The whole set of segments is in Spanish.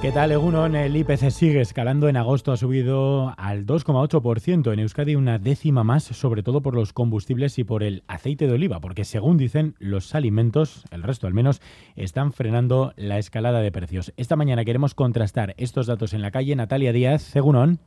¿Qué tal, Egunon? El IPC sigue escalando. En agosto ha subido al 2,8%. En Euskadi una décima más, sobre todo por los combustibles y por el aceite de oliva, porque según dicen los alimentos, el resto al menos, están frenando la escalada de precios. Esta mañana queremos contrastar estos datos en la calle. Natalia Díaz, Egunon.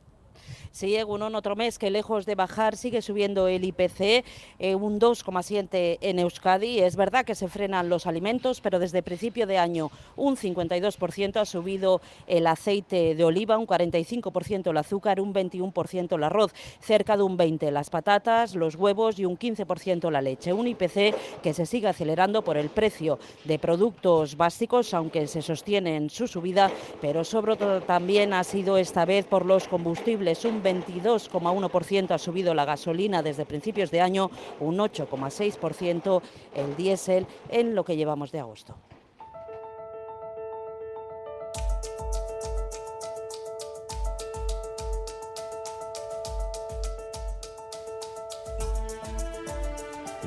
Sí, un otro mes que lejos de bajar sigue subiendo el IPC, eh, un 2,7 en Euskadi. Es verdad que se frenan los alimentos, pero desde principio de año un 52% ha subido el aceite de oliva, un 45% el azúcar, un 21% el arroz, cerca de un 20% las patatas, los huevos y un 15% la leche. Un IPC que se sigue acelerando por el precio de productos básicos, aunque se sostiene en su subida, pero sobre todo también ha sido esta vez por los combustibles, un 22,1% ha subido la gasolina desde principios de año, un 8,6% el diésel en lo que llevamos de agosto.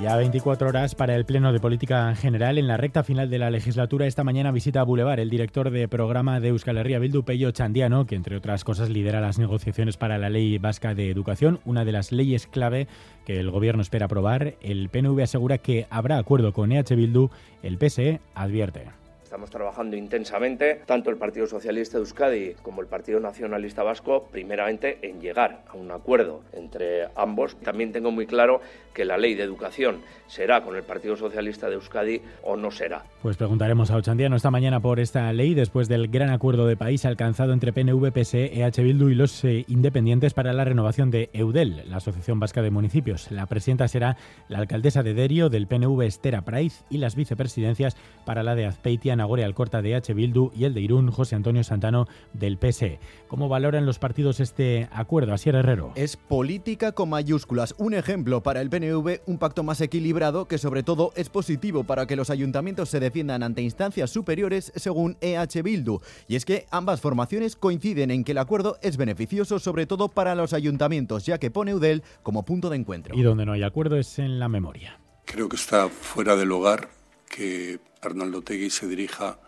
Ya 24 horas para el Pleno de Política General. En la recta final de la legislatura, esta mañana visita a Boulevard el director de programa de Euskal Herria Bildu, Pello Chandiano, que entre otras cosas lidera las negociaciones para la Ley Vasca de Educación, una de las leyes clave que el Gobierno espera aprobar. El PNV asegura que habrá acuerdo con EH Bildu. El PSE advierte. Estamos trabajando intensamente, tanto el Partido Socialista de Euskadi como el Partido Nacionalista Vasco, primeramente en llegar a un acuerdo entre ambos. También tengo muy claro que la ley de educación será con el Partido Socialista de Euskadi o no será. Pues preguntaremos a Ochandiano esta mañana por esta ley después del gran acuerdo de país alcanzado entre PNV, PSE, EH Bildu y los eh, independientes para la renovación de EUDEL, la Asociación Vasca de Municipios. La presidenta será la alcaldesa de Derio del PNV, Estera Praiz, y las vicepresidencias para la de Azpeitia, Nagore Alcorta de EH Bildu y el de Irún, José Antonio Santano del PSE. ¿Cómo valoran los partidos este acuerdo? Asier Herrero. Es política con mayúsculas. Un ejemplo para el PNV un pacto más equilibrado que sobre todo es positivo para que los ayuntamientos se defiendan ante instancias superiores según EH Bildu. Y es que ambas formaciones coinciden en que el acuerdo es beneficioso sobre todo para los ayuntamientos, ya que pone UDEL como punto de encuentro. Y donde no hay acuerdo es en la memoria. Creo que está fuera del hogar que Arnaldo Tegui se dirija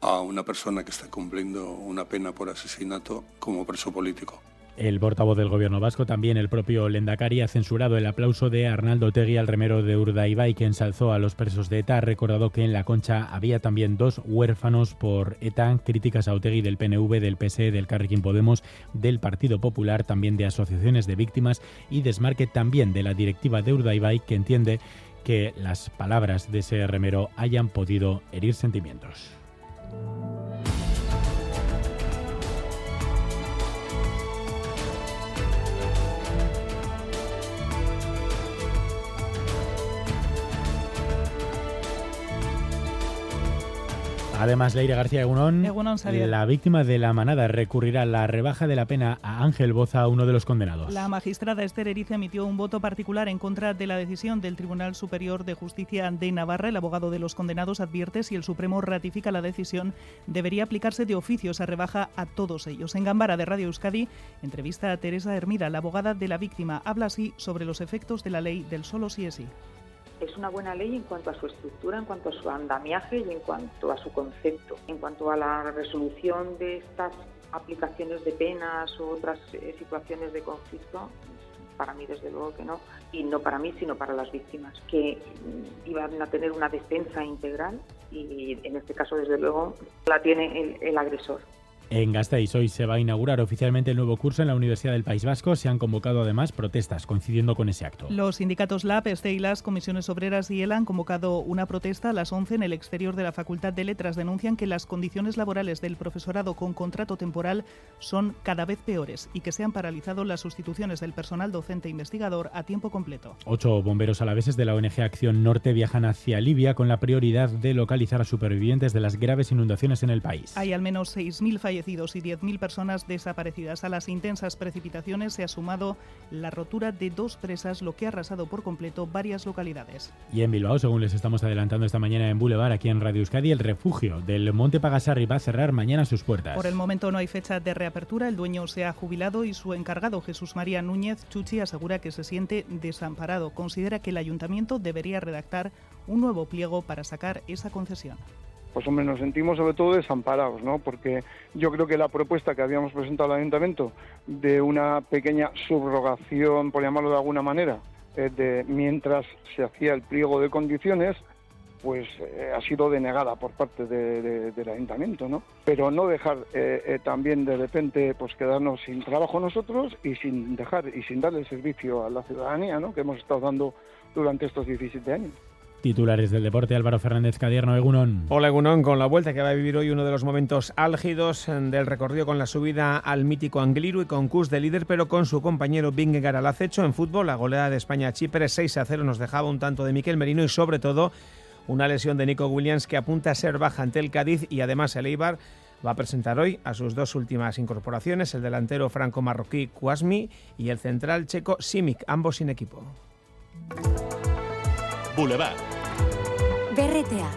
a una persona que está cumpliendo una pena por asesinato como preso político. El portavoz del gobierno vasco, también el propio Lendakari, ha censurado el aplauso de Arnaldo Tegui al remero de Urdaibai que ensalzó a los presos de ETA. Ha recordado que en la concha había también dos huérfanos por ETA. Críticas a Otegui del PNV, del PSE, del Carrequín Podemos, del Partido Popular, también de asociaciones de víctimas y desmarque también de la directiva de Urdaibai que entiende que las palabras de ese remero hayan podido herir sentimientos. Además, Leire García Egunón, la víctima de la manada recurrirá a la rebaja de la pena a Ángel Boza, uno de los condenados. La magistrada Esther Erice emitió un voto particular en contra de la decisión del Tribunal Superior de Justicia de Navarra. El abogado de los condenados advierte si el Supremo ratifica la decisión, debería aplicarse de oficio esa rebaja a todos ellos. En Gambara de Radio Euskadi, entrevista a Teresa Hermida, la abogada de la víctima. Habla así sobre los efectos de la ley del solo sí es sí es una buena ley en cuanto a su estructura, en cuanto a su andamiaje y en cuanto a su concepto. En cuanto a la resolución de estas aplicaciones de penas u otras eh, situaciones de conflicto, para mí desde luego que no, y no para mí, sino para las víctimas, que mm, iban a tener una defensa integral y en este caso desde luego la tiene el agresor. En Gasteiz hoy se va a inaugurar oficialmente el nuevo curso en la Universidad del País Vasco. Se han convocado además protestas coincidiendo con ese acto. Los sindicatos LAP, STE y las comisiones obreras y ELA han convocado una protesta a las 11 en el exterior de la Facultad de Letras. Denuncian que las condiciones laborales del profesorado con contrato temporal son cada vez peores y que se han paralizado las sustituciones del personal docente e investigador a tiempo completo. Ocho bomberos alaveses de la ONG Acción Norte viajan hacia Libia con la prioridad de localizar a supervivientes de las graves inundaciones en el país. Hay al menos 6.000 fallecidos fallecidos y 10.000 personas desaparecidas. A las intensas precipitaciones se ha sumado la rotura de dos presas, lo que ha arrasado por completo varias localidades. Y en Bilbao, según les estamos adelantando esta mañana en Boulevard, aquí en Radio Euskadi, el refugio del Monte Pagasarri va a cerrar mañana sus puertas. Por el momento no hay fecha de reapertura, el dueño se ha jubilado y su encargado, Jesús María Núñez Chuchi, asegura que se siente desamparado. Considera que el ayuntamiento debería redactar un nuevo pliego para sacar esa concesión pues hombre, nos sentimos sobre todo desamparados, ¿no? Porque yo creo que la propuesta que habíamos presentado al ayuntamiento de una pequeña subrogación, por llamarlo de alguna manera, eh, de mientras se hacía el pliego de condiciones, pues eh, ha sido denegada por parte del ayuntamiento, ¿no? Pero no dejar eh, también de repente pues quedarnos sin trabajo nosotros y sin dejar y sin darle servicio a la ciudadanía, ¿no? Que hemos estado dando durante estos 17 años. Titulares del deporte, Álvaro Fernández Cadierno, Egunon. Hola Egunon, con la vuelta que va a vivir hoy uno de los momentos álgidos del recorrido con la subida al mítico Angliru y con Cus de líder, pero con su compañero Vingegaard al acecho en fútbol. La goleada de España a Chipre 6 a 0 nos dejaba un tanto de Miquel Merino y sobre todo una lesión de Nico Williams que apunta a ser baja ante el Cádiz y además el Eibar va a presentar hoy a sus dos últimas incorporaciones, el delantero franco-marroquí Kouasmi y el central checo Simic, ambos sin equipo. Boulevard. BRTA,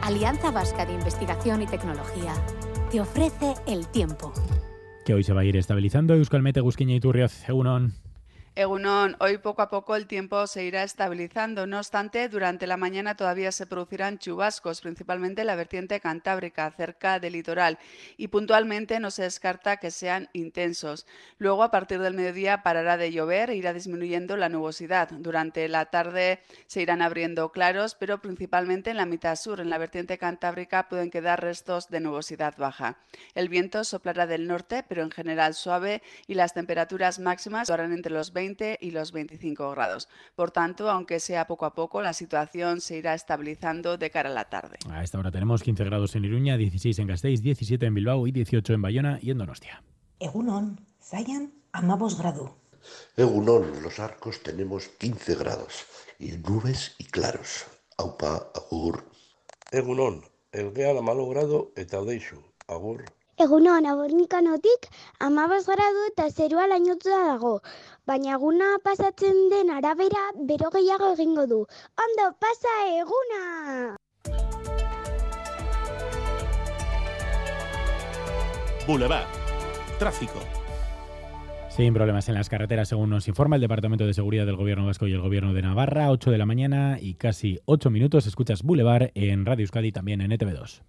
Alianza Vasca de Investigación y Tecnología, te ofrece el tiempo. Que hoy se va a ir estabilizando. Euskalmete, Gusquiña y Turrioz, Egunon. Egunon, hoy poco a poco el tiempo se irá estabilizando. No obstante, durante la mañana todavía se producirán chubascos, principalmente en la vertiente cantábrica, cerca del litoral, y puntualmente no se descarta que sean intensos. Luego, a partir del mediodía, parará de llover e irá disminuyendo la nubosidad. Durante la tarde se irán abriendo claros, pero principalmente en la mitad sur, en la vertiente cantábrica, pueden quedar restos de nubosidad baja. El viento soplará del norte, pero en general suave, y las temperaturas máximas estarán entre los 20 y los 25 grados. Por tanto, aunque sea poco a poco, la situación se irá estabilizando de cara a la tarde. A esta hora tenemos 15 grados en Iruña, 16 en Gasteiz, 17 en Bilbao y 18 en Bayona y en Donostia. Egunon, Zayan, amamos grado. Egunon, los arcos tenemos 15 grados y nubes y claros. Aupa, agur. Egunon, el geala malogrado eta deixu. Agur. Egunon, abornikanotik amabaz gradu eta zerua lainotua dago, baina eguna pasatzen den arabera bero gehiago egingo du. Ondo, pasa eguna! Boulevard. Tráfico. Sin problemas en las carreteras, según nos informa el Departamento de Seguridad del Gobierno Vasco y el Gobierno de Navarra. 8 de la mañana y casi 8 minutos. Escuchas Boulevard en Radio Euskadi, también en ETV2.